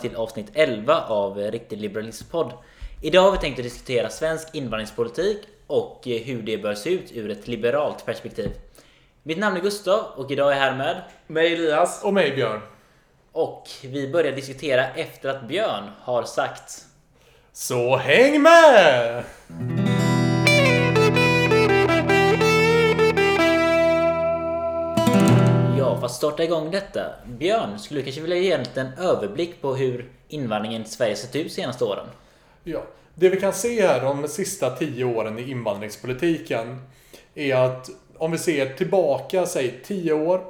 Till avsnitt 11 av Riktig Liberalismpodd. Idag har vi tänkt att diskutera svensk invandringspolitik och hur det bör se ut ur ett liberalt perspektiv. Mitt namn är Gustav och idag är jag här med Mig Elias. Och mig Björn. och vi börjar diskutera efter att Björn har sagt Så häng med! Starta igång detta. Björn, skulle du kanske vilja ge en liten överblick på hur invandringen till Sverige sett ut de senaste åren? Ja, det vi kan se här de sista tio åren i invandringspolitiken är att om vi ser tillbaka, säg tio år.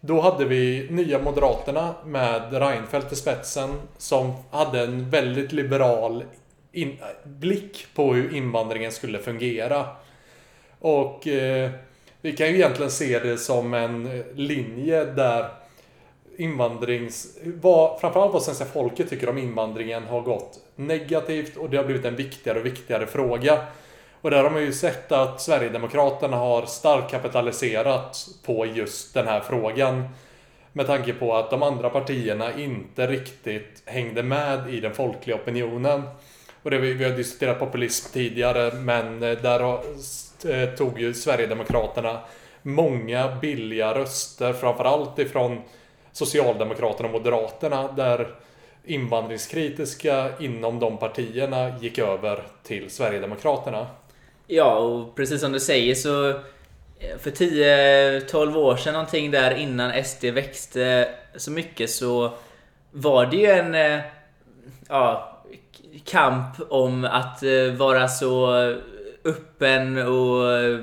Då hade vi Nya Moderaterna med Reinfeldt i spetsen som hade en väldigt liberal blick på hur invandringen skulle fungera. Och eh, vi kan ju egentligen se det som en eh, linje där invandrings... Vad, framförallt vad svenska folket tycker om invandringen har gått negativt och det har blivit en viktigare och viktigare fråga. Och där har man ju sett att Sverigedemokraterna har starkt kapitaliserat på just den här frågan. Med tanke på att de andra partierna inte riktigt hängde med i den folkliga opinionen. Och det, vi, vi har diskuterat populism tidigare men eh, där har, eh, tog ju Sverigedemokraterna många billiga röster framförallt ifrån Socialdemokraterna och Moderaterna där invandringskritiska inom de partierna gick över till Sverigedemokraterna. Ja, och precis som du säger så eh, för 10-12 år sedan någonting där innan SD växte så mycket så var det ju en eh, ja, kamp om att eh, vara så öppen och eh,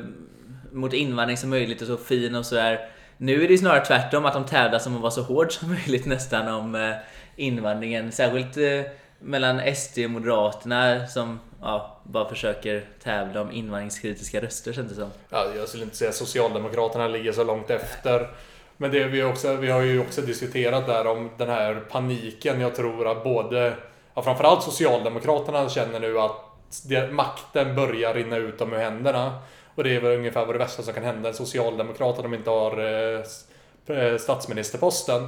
mot invandring som möjligt och så fin och sådär. Nu är det snarare tvärtom, att de tävlar som att vara så hård som möjligt nästan om eh, invandringen. Särskilt eh, mellan SD och Moderaterna som ja, bara försöker tävla om invandringskritiska röster känns det som. Ja, jag skulle inte säga att Socialdemokraterna ligger så långt efter. Men det vi, också, vi har ju också diskuterat där om den här paniken. Jag tror att både, ja, framförallt Socialdemokraterna känner nu att makten börjar rinna ut dem ur händerna. Och det är väl ungefär vad det värsta som kan hända en socialdemokrat om de inte har eh, eh, statsministerposten.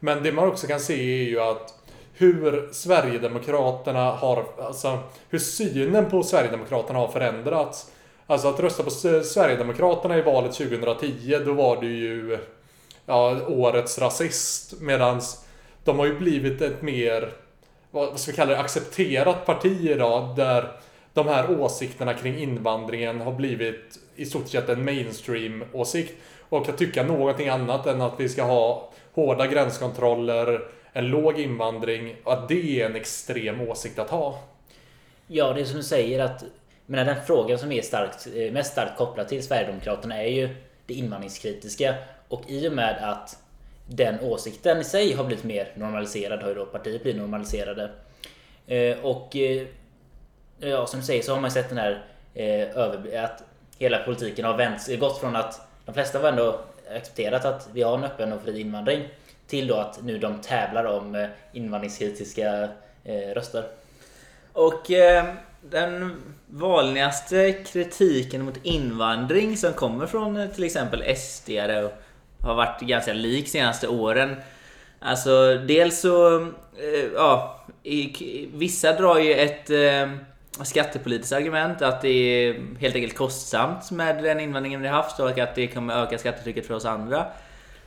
Men det man också kan se är ju att hur Sverigedemokraterna har, alltså hur synen på Sverigedemokraterna har förändrats. Alltså att rösta på Sverigedemokraterna i valet 2010, då var det ju ja, årets rasist. Medan de har ju blivit ett mer, vad ska vi kalla det, accepterat parti idag. Där de här åsikterna kring invandringen har blivit i stort sett en mainstream-åsikt. Och att tycka någonting annat än att vi ska ha hårda gränskontroller, en låg invandring och att det är en extrem åsikt att ha. Ja, det är som du säger att men den frågan som är starkt, eh, mest starkt kopplad till Sverigedemokraterna är ju det invandringskritiska. Och i och med att den åsikten i sig har blivit mer normaliserad har ju då partiet blivit normaliserade. Eh, och eh, ja, som du säger så har man sett den här eh, över, att hela politiken har vänts, gått från att de flesta var ändå accepterat att vi har en öppen och fri invandring till då att nu de tävlar om invandringskritiska röster. Och eh, den vanligaste kritiken mot invandring som kommer från till exempel SD och har varit ganska lik senaste åren. Alltså dels så, eh, ja, i, vissa drar ju ett eh, skattepolitiskt argument att det är helt enkelt kostsamt med den invandringen vi haft och att det kommer öka skattetrycket för oss andra.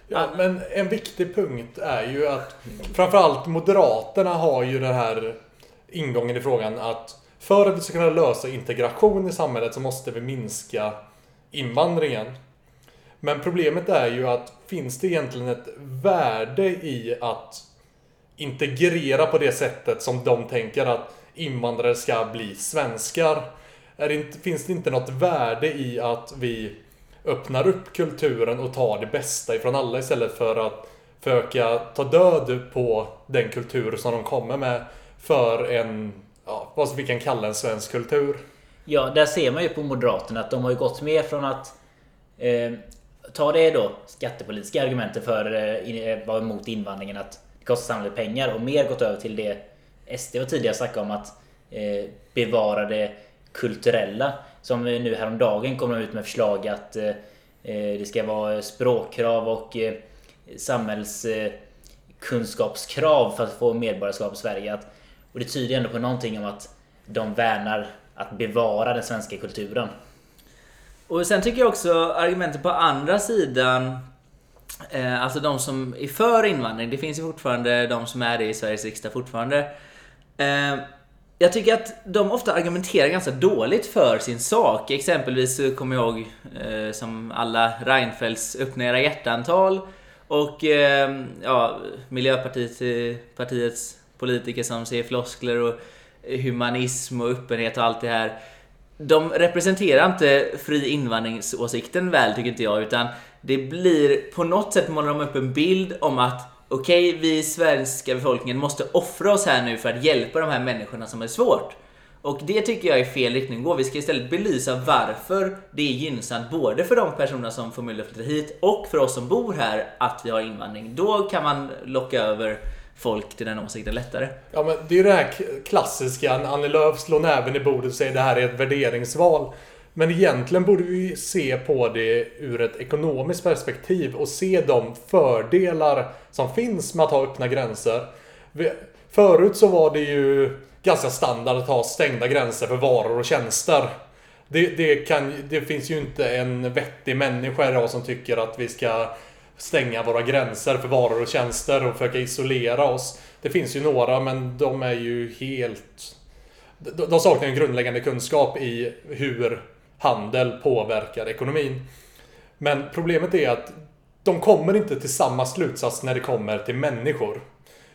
Ja, men en viktig punkt är ju att framförallt Moderaterna har ju den här ingången i frågan att för att vi ska kunna lösa integration i samhället så måste vi minska invandringen. Men problemet är ju att finns det egentligen ett värde i att integrera på det sättet som de tänker att invandrare ska bli svenskar? Är det inte, finns det inte något värde i att vi öppnar upp kulturen och tar det bästa ifrån alla istället för att försöka ta död på den kultur som de kommer med för en, ja, vad vi kan kalla en svensk kultur. Ja, där ser man ju på Moderaterna att de har ju gått mer från att eh, ta det då skattepolitiska argumentet för eh, att eh, vara emot invandringen att det kostar samhället pengar och mer gått över till det SD var tidigare snackade om att eh, bevara det kulturella. Som eh, nu häromdagen kom de ut med förslag att eh, det ska vara språkkrav och eh, för att få medborgarskap i Sverige. Att, och det tyder ändå på någonting om att de värnar att bevara den svenska kulturen. Och sen tycker jag också argumentet på andra sidan eh, Alltså de som är för invandring, det finns ju fortfarande de som är det i Sveriges riksdag fortfarande. Eh, jag tycker att de ofta argumenterar ganska dåligt för sin sak. Exempelvis så kommer jag ihåg eh, som alla Reinfeldts öppna era hjärtantal och eh, ja, Miljöpartiets politiker som säger floskler och humanism och öppenhet och allt det här. De representerar inte fri invandringsåsikten väl tycker inte jag utan det blir på något sätt målar de upp en bild om att okej, okay, vi svenska befolkningen måste offra oss här nu för att hjälpa de här människorna som är svårt. Och det tycker jag är fel riktning att gå. Vi ska istället belysa varför det är gynnsamt både för de personerna som får möjlighet att flytta hit och för oss som bor här att vi har invandring. Då kan man locka över folk till den åsikten lättare. Ja, men det är ju det här klassiska. Annie Lööf slår näven i bordet och säger det här är ett värderingsval. Men egentligen borde vi se på det ur ett ekonomiskt perspektiv och se de fördelar som finns med att ha öppna gränser. Förut så var det ju ganska standard att ha stängda gränser för varor och tjänster. Det, det, kan, det finns ju inte en vettig människa idag som tycker att vi ska stänga våra gränser för varor och tjänster och försöka isolera oss. Det finns ju några men de är ju helt... De saknar en grundläggande kunskap i hur handel påverkar ekonomin. Men problemet är att de kommer inte till samma slutsats när det kommer till människor.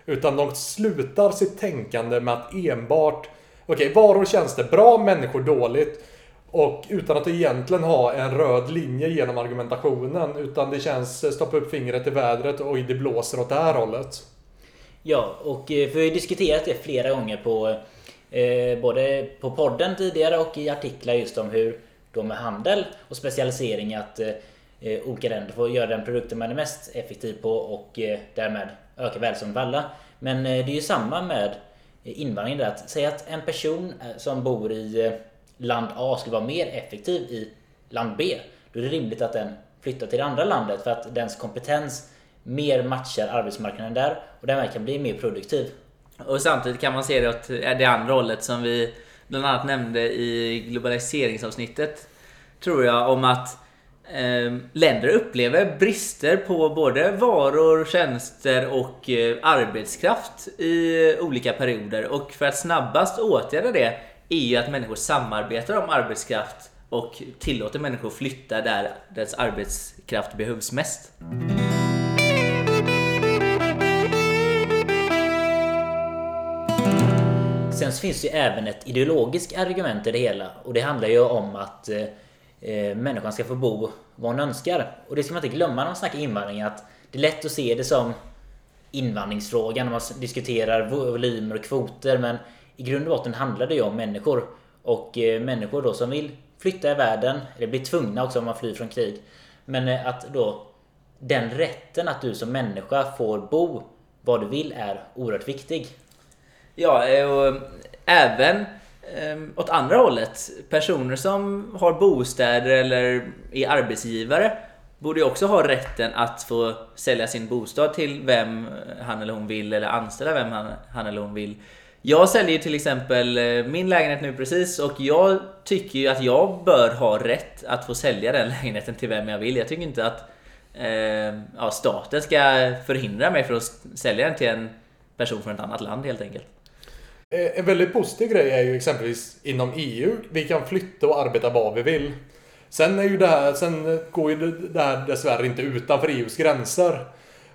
Utan de slutar sitt tänkande med att enbart Okej, okay, varor och tjänster bra, människor dåligt. Och utan att egentligen ha en röd linje genom argumentationen. Utan det känns eh, stoppa upp fingret i vädret och det blåser åt det här hållet. Ja, och för vi har diskuterat det flera gånger på eh, både på podden tidigare och i artiklar just om hur då med handel och specialisering att eh, eh olika länder får göra den produkten man är mest effektiv på och eh, därmed öka välståndet för alla. Men eh, det är ju samma med invandring där. Att säga att en person som bor i eh, land A skulle vara mer effektiv i land B. Då är det rimligt att den flyttar till det andra landet för att dens kompetens mer matchar arbetsmarknaden där och därmed kan bli mer produktiv. Och samtidigt kan man se det åt eh, det andra hållet som vi bland annat nämnde i globaliseringsavsnittet. Tror jag om att eh, länder upplever brister på både varor, tjänster och eh, arbetskraft i olika perioder. Och för att snabbast åtgärda det är ju att människor samarbetar om arbetskraft och tillåter människor flytta där deras arbetskraft behövs mest. Sen så finns det ju även ett ideologiskt argument i det hela och det handlar ju om att eh, eh, människan ska få bo var hon önskar. Och det ska man inte glömma när man snackar invandring att det är lätt att se det som invandringsfrågan när man diskuterar volymer och kvoter men i grund och botten handlar det ju om människor. Och eh, människor då som vill flytta i världen, eller blir tvungna också om man flyr från krig. Men eh, att då den rätten att du som människa får bo var du vill är oerhört viktig. Ja, eh, och även ehm, åt andra hållet. Personer som har bostäder eller är arbetsgivare borde ju också ha rätten att få sälja sin bostad till vem han eller hon vill eller anställa vem han, han eller hon vill. Jag säljer till exempel eh, min lägenhet nu precis och jag tycker ju att jag bör ha rätt att få sälja den lägenheten till vem jag vill. Jag tycker inte att eh, ja, staten ska förhindra mig från att sälja den till en person från ett annat land helt enkelt. Eh, en väldigt positiv grej är ju exempelvis inom EU. Vi kan flytta och arbeta var vi vill. Sen, är ju det här, sen går ju det här dessvärre inte utanför EUs gränser.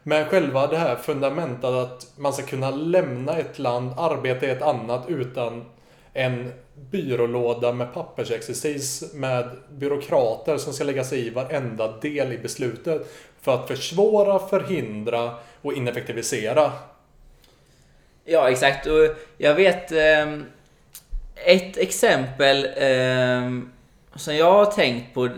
Men själva det här fundamentet att man ska kunna lämna ett land, arbeta i ett annat utan en byrålåda med pappersexercis med byråkrater som ska lägga sig i varenda del i beslutet. För att försvåra, förhindra och ineffektivisera. Ja, exakt. Och jag vet eh, ett exempel eh, som jag har tänkt på.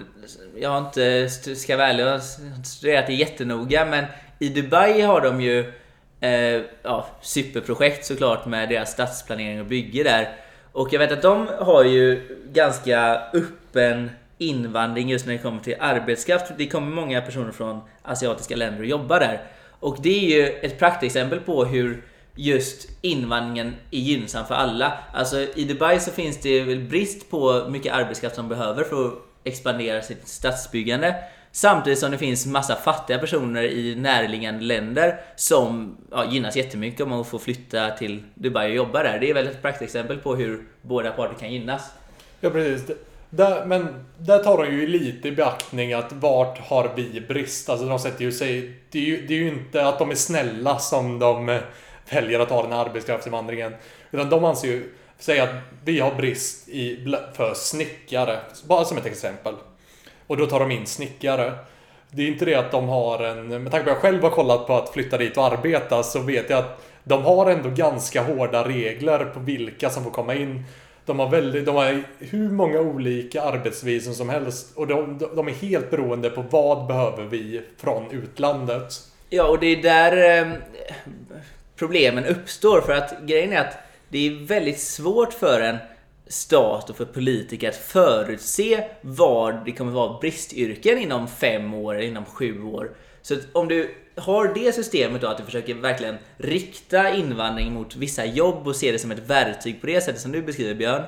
Jag har inte, ska vara ärlig, jag har inte studerat det jättenoga, men i Dubai har de ju eh, ja, superprojekt såklart med deras stadsplanering och bygge där. Och jag vet att de har ju ganska öppen invandring just när det kommer till arbetskraft. Det kommer många personer från asiatiska länder och jobbar där. Och det är ju ett praktexempel på hur just invandringen är gynnsam för alla. Alltså i Dubai så finns det väl brist på mycket arbetskraft som behöver för att expandera sitt stadsbyggande. Samtidigt som det finns massa fattiga personer i närliggande länder som ja, gynnas jättemycket om man får flytta till Dubai och jobba där. Det är väl ett praktexempel på hur båda parter kan gynnas. Ja, precis. Där, men där tar de ju lite i beaktning att vart har vi brist? Alltså de sätter ju sig... Det är ju, det är ju inte att de är snälla som de eh, väljer att ha den här arbetskraftsinvandringen. Utan de anser ju, säg att vi har brist i, för snickare. Bara som ett exempel. Och då tar de in snickare. Det är inte det att de har en... Med tanke på att jag själv har kollat på att flytta dit och arbeta så vet jag att de har ändå ganska hårda regler på vilka som får komma in. De har, väldigt, de har hur många olika arbetsvisum som helst och de, de är helt beroende på vad behöver vi från utlandet. Ja, och det är där eh, problemen uppstår för att grejen är att det är väldigt svårt för en stat och för politiker att förutse var det kommer vara bristyrken inom fem år eller inom sju år. Så om du har det systemet då att du försöker verkligen rikta invandring mot vissa jobb och se det som ett verktyg på det sättet som du beskriver Björn.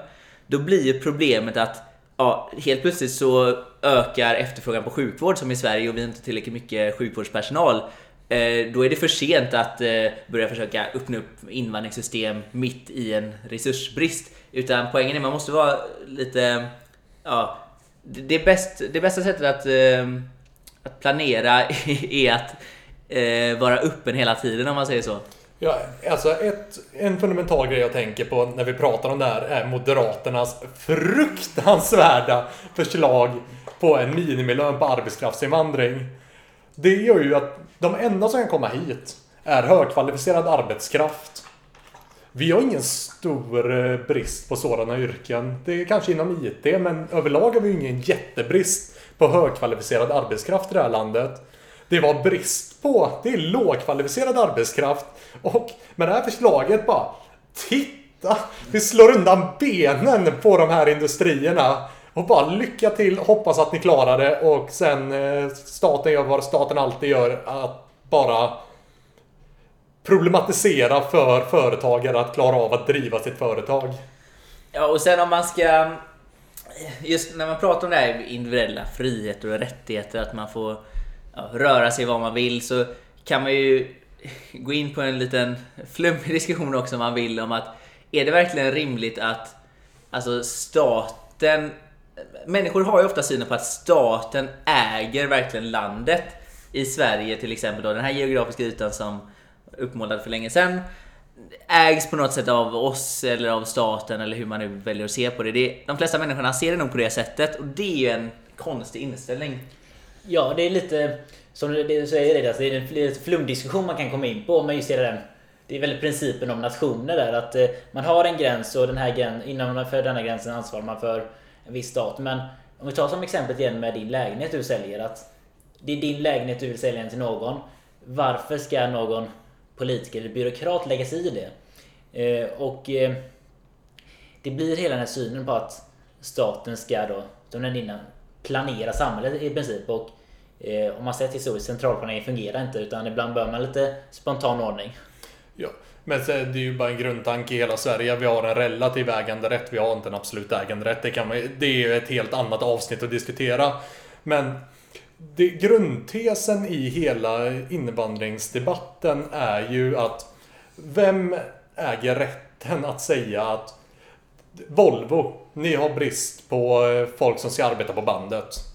Då blir ju problemet att ja, helt plötsligt så ökar efterfrågan på sjukvård som i Sverige och vi har inte tillräckligt mycket sjukvårdspersonal. Eh, då är det för sent att eh, börja försöka öppna upp invandringssystem mitt i en resursbrist. Utan poängen är att man måste vara lite... Ja, det, bäst, det bästa sättet att, ehm, att planera är att eh, vara öppen hela tiden om man säger så. Ja, alltså ett, en fundamental grej jag tänker på när vi pratar om det här är Moderaternas fruktansvärda förslag på en minimilön på arbetskraftsinvandring. Det gör ju att de enda som kan komma hit är högkvalificerad arbetskraft. Vi har ingen stor eh, brist på sådana yrken. Det är kanske inom IT, men överlag har vi ingen jättebrist på högkvalificerad arbetskraft i det här landet. Det var brist på, det är lågkvalificerad arbetskraft. Och med det här förslaget bara, titta! Vi slår undan benen på de här industrierna. Och bara lycka till, hoppas att ni klarar det och sen eh, staten gör vad staten alltid gör. Att bara problematisera för företagare att klara av att driva sitt företag. Ja, och sen om man ska... Just när man pratar om det här individuella friheter och rättigheter, att man får ja, röra sig var man vill, så kan man ju gå in på en liten flummig diskussion också om man vill om att är det verkligen rimligt att alltså staten Människor har ju ofta synen på att staten äger verkligen landet. I Sverige till exempel då, den här geografiska ytan som uppmålad för länge sedan ägs på något sätt av oss eller av staten eller hur man nu väljer att se på det. det de flesta människorna ser det nog på det sättet och det är ju en konstig inställning. Ja, det är lite som du säger det, alltså det är en lite flumdiskussion man kan komma in på men just det där det är väl principen om nationer där att eh, man har en gräns och den här gräns, inom för denna gränsen ansvarar man för en viss stat. Men om vi tar som exempel igen med din lägenhet du säljer. att Det är din lägenhet du vill sälja till någon. Varför ska någon politiker eller byråkrat lägga sig i det? Eh, och eh, det blir hela den här synen på att staten ska då, som den innan, planera samhället i princip. Och eh, om man sett historiskt, centralplanering fungerar inte utan ibland bör man lite spontan ordning. Ja, men det är ju bara en grundtanke i hela Sverige. Vi har en relativ äganderätt, vi har inte en absolut äganderätt. Det, kan man, det är ju ett helt annat avsnitt att diskutera. Men det, grundtesen i hela invandringsdebatten är ju att vem äger rätten att säga att Volvo, ni har brist på eh, folk som ska arbeta på bandet.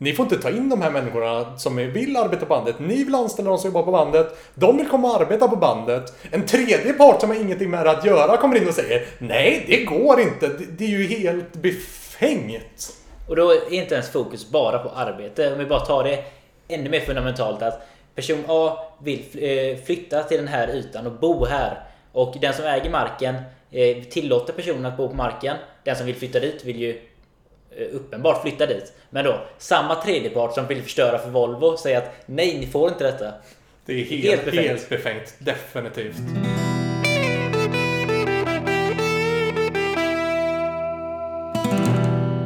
Ni får inte ta in de här människorna som vill arbeta på bandet. Ni vill anställa de som jobbar på bandet. De vill komma och arbeta på bandet. En tredje part som har ingenting med det att göra kommer in och säger Nej, det går inte. Det är ju helt befängt. Och då är inte ens fokus bara på arbete. Om vi bara tar det ännu mer fundamentalt att person A vill eh, flytta till den här ytan och bo här. Och den som äger marken eh, tillåter personen att bo på marken. Den som vill flytta dit vill ju uppenbart flytta dit. Men då, samma tredjepart som vill förstöra för Volvo säger att nej, ni får inte detta. Det är helt, helt befängt. Helt befängt. Definitivt.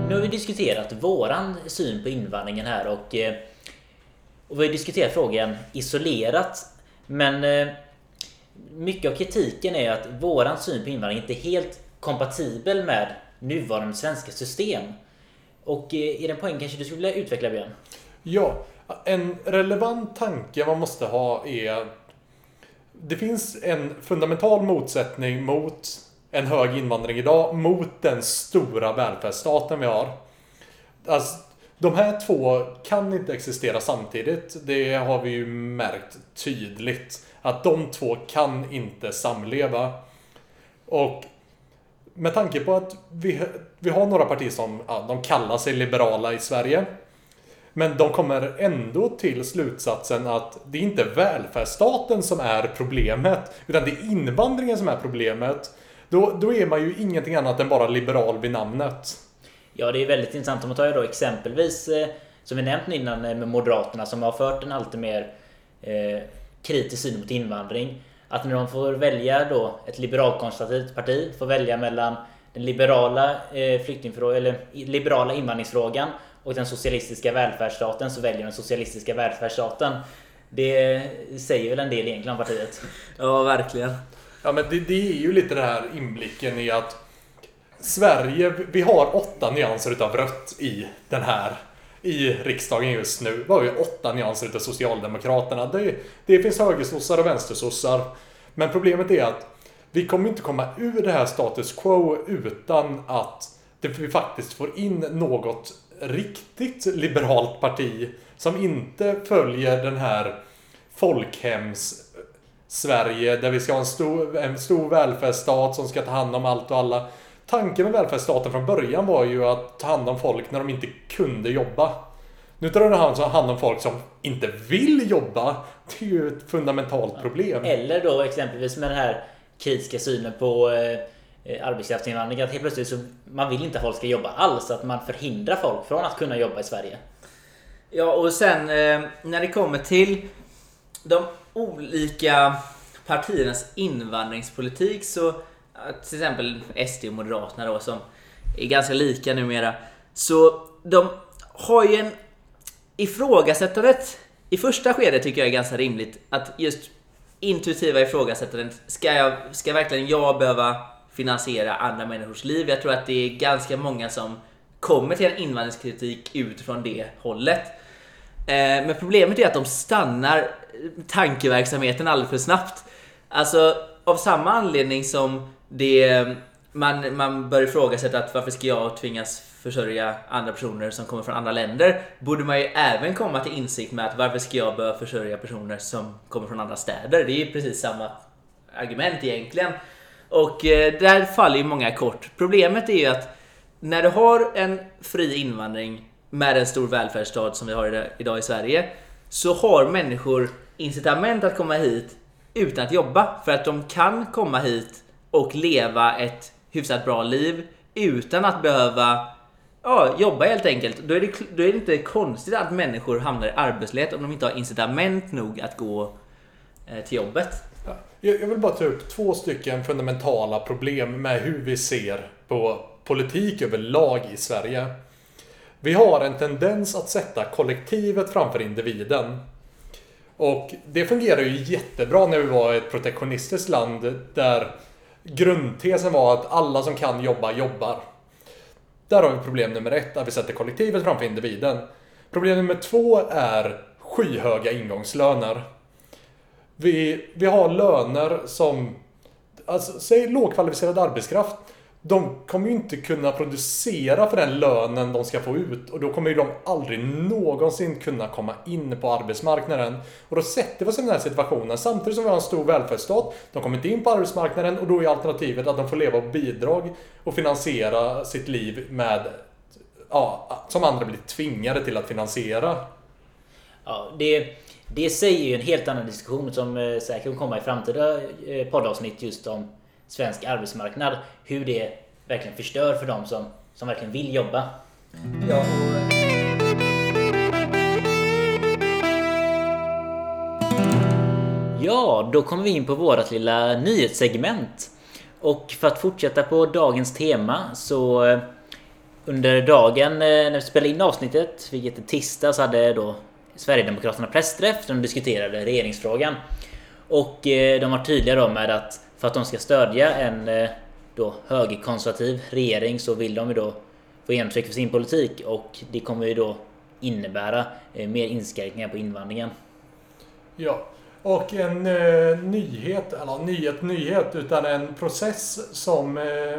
Nu har vi diskuterat våran syn på invandringen här och, och vi har diskuterat frågan isolerat Men eh, mycket av kritiken är att våran syn på invandring inte är helt kompatibel med nuvarande svenska system. Och eh, är i den poängen kanske du skulle vilja utveckla Björn? Ja, en relevant tanke man måste ha är... Det finns en fundamental motsättning mot en hög invandring idag mot den stora välfärdsstaten vi har. Alltså, de här två kan inte existera samtidigt. Det har vi ju märkt tydligt. Att de två kan inte samleva. Och med tanke på att vi, vi har några partier som ja, de kallar sig liberala i Sverige. Men de kommer ändå till slutsatsen att det är inte välfärdsstaten som är problemet. Utan det är invandringen som är problemet. Då, då är man ju ingenting annat än bara liberal vid namnet. Ja, det är väldigt intressant. Om man tar då exempelvis, eh, som vi nämnt innan eh, med Moderaterna som har fört en alltid mer eh, kritisk syn mot invandring. Att när de får välja då ett liberalkonservativt parti, får välja mellan den liberala eh, flyktingfrågan, eller liberala invandringsfrågan och den socialistiska välfärdsstaten så väljer den socialistiska välfärdsstaten. Det säger väl en del egentligen om partiet. Ja, verkligen. Ja, men det, det är ju lite den här inblicken i att Sverige, vi har åtta nyanser utav rött i den här i riksdagen just nu. Vi har ju åtta nyanser utav Socialdemokraterna. Det, det finns högersossar och vänstersossar. Men problemet är att vi kommer inte komma ur det här status quo utan att det, vi faktiskt får in något riktigt liberalt parti som inte följer den här folkhems eh, Sverige där vi ska ha en stor, en stor välfärdsstat som ska ta hand om allt och alla. Tanken med välfärdsstaten från början var ju att ta hand om folk när de inte kunde jobba. Nu tar den hand om folk som inte vill jobba. Det är ju ett fundamentalt problem. Eller då exempelvis med den här kritiska synen på eh, arbetskraftsinvandring. Att helt plötsligt så man vill inte att folk ska jobba alls. Att man förhindrar folk från att kunna jobba i Sverige. Ja, och sen eh, när det kommer till de olika partiernas invandringspolitik så till exempel SD och Moderaterna då som är ganska lika numera. Så de har ju en ifrågasättandet i första skedet tycker jag är ganska rimligt att just intuitiva ifrågasättandet. Ska, jag, ska verkligen jag behöva finansiera andra människors liv? Jag tror att det är ganska många som kommer till en invandringskritik utifrån det hållet. Eh, men problemet är att de stannar tankeverksamheten alldeles för snabbt. Alltså, av samma anledning som det man, man bör ifrågasätta att varför ska jag tvingas försörja andra personer som kommer från andra länder? Borde man ju även komma till insikt med att varför ska jag behöva försörja personer som kommer från andra städer? Det är ju precis samma argument egentligen. Och eh, där faller ju många kort. Problemet är ju att när du har en fri invandring med en stor välfärdsstat som vi har idag i Sverige så har människor incitament att komma hit utan att jobba. För att de kan komma hit och leva ett hyfsat bra liv utan att behöva ja, jobba helt enkelt. Då är, det, då är det inte konstigt att människor hamnar i arbetslöshet om de inte har incitament nog att gå eh, till jobbet. Jag vill bara ta upp två stycken fundamentala problem med hur vi ser på politik överlag i Sverige. Vi har en tendens att sätta kollektivet framför individen. Och det fungerar ju jättebra när vi var ett protektionistiskt land där grundtesen var att alla som kan jobba, jobbar. Där har vi problem nummer ett, att vi sätter kollektivet framför individen. Problem nummer två är skyhöga ingångslöner. Vi, vi har löner som, alltså, säg lågkvalificerad arbetskraft de kommer ju inte kunna producera för den lönen de ska få ut och då kommer ju de aldrig någonsin kunna komma in på arbetsmarknaden. Och då sätter vi oss i den här situationen samtidigt som vi har en stor välfärdsstat. De kommer inte in på arbetsmarknaden och då är alternativet att de får leva på bidrag och finansiera sitt liv med ja, som andra blir tvingade till att finansiera. Ja, det, det säger ju en helt annan diskussion som eh, säkert kommer komma i framtida eh, poddavsnitt just om svensk arbetsmarknad. Hur det verkligen förstör för dem som, som verkligen vill jobba. Ja, och... Ja, då kommer vi in på vårt lilla nyhetssegment. Och för att fortsätta på dagens tema så eh, under dagen eh, när vi spelade in avsnittet, vilket är tisdag, så hade då Sverigedemokraterna pressträff där de diskuterade regeringsfrågan. Och eh, de var tydliga då med att för att de ska stödja en eh, då högerkonservativ regering så vill de ju då få genomtryck för sin politik och det kommer ju då innebära eh, mer inskränkningar på invandringen. Ja, och en eh, nyhet, eller nyhet, nyhet, utan en process som eh,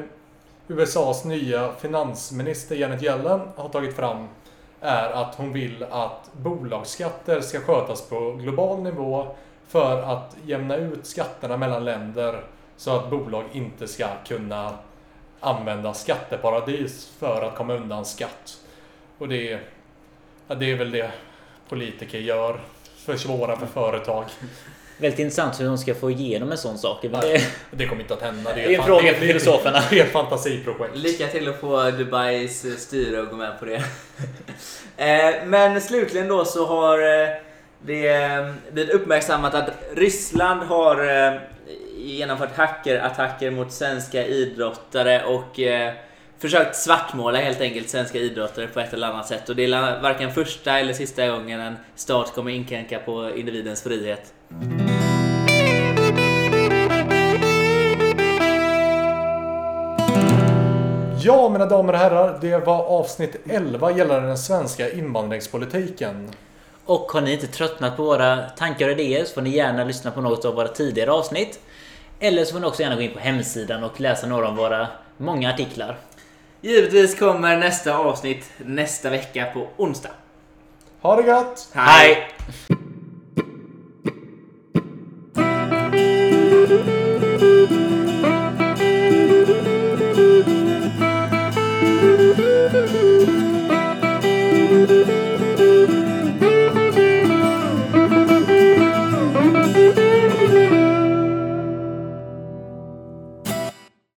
USAs nya finansminister Janet Yellen har tagit fram är att hon vill att bolagsskatter ska skötas på global nivå för att jämna ut skatterna mellan länder så att bolag inte ska kunna använda skatteparadis för att komma undan skatt. Och det är, ja, det är väl det politiker gör. Försvåra för företag. Väldigt intressant hur de ska få igenom en sån sak. Men Ja. det, kommer inte att hända. Det är en fråga för filosoferna. Det är ett fantasiprojekt. Lycka till att få Dubais styre att gå med på det. Eh, Men slutligen då så har det eh, blivit uppmärksammat att Ryssland har ehm, genomfört hackerattacker mot svenska idrottare och eh, försökt svartmåla helt enkelt svenska idrottare på ett eller annat sätt. Och det är varken första eller sista gången en stat kommer inkräkta på individens frihet. Ja, mina damer och herrar. Det var avsnitt 11 gällande den svenska invandringspolitiken och har ni inte tröttnat på våra tankar och idéer så får ni gärna lyssna på något av våra tidigare avsnitt. Eller så får ni också gärna gå in på hemsidan och läsa några av våra många artiklar. Givetvis kommer nästa avsnitt nästa vecka på onsdag. Ha det gött! Hej!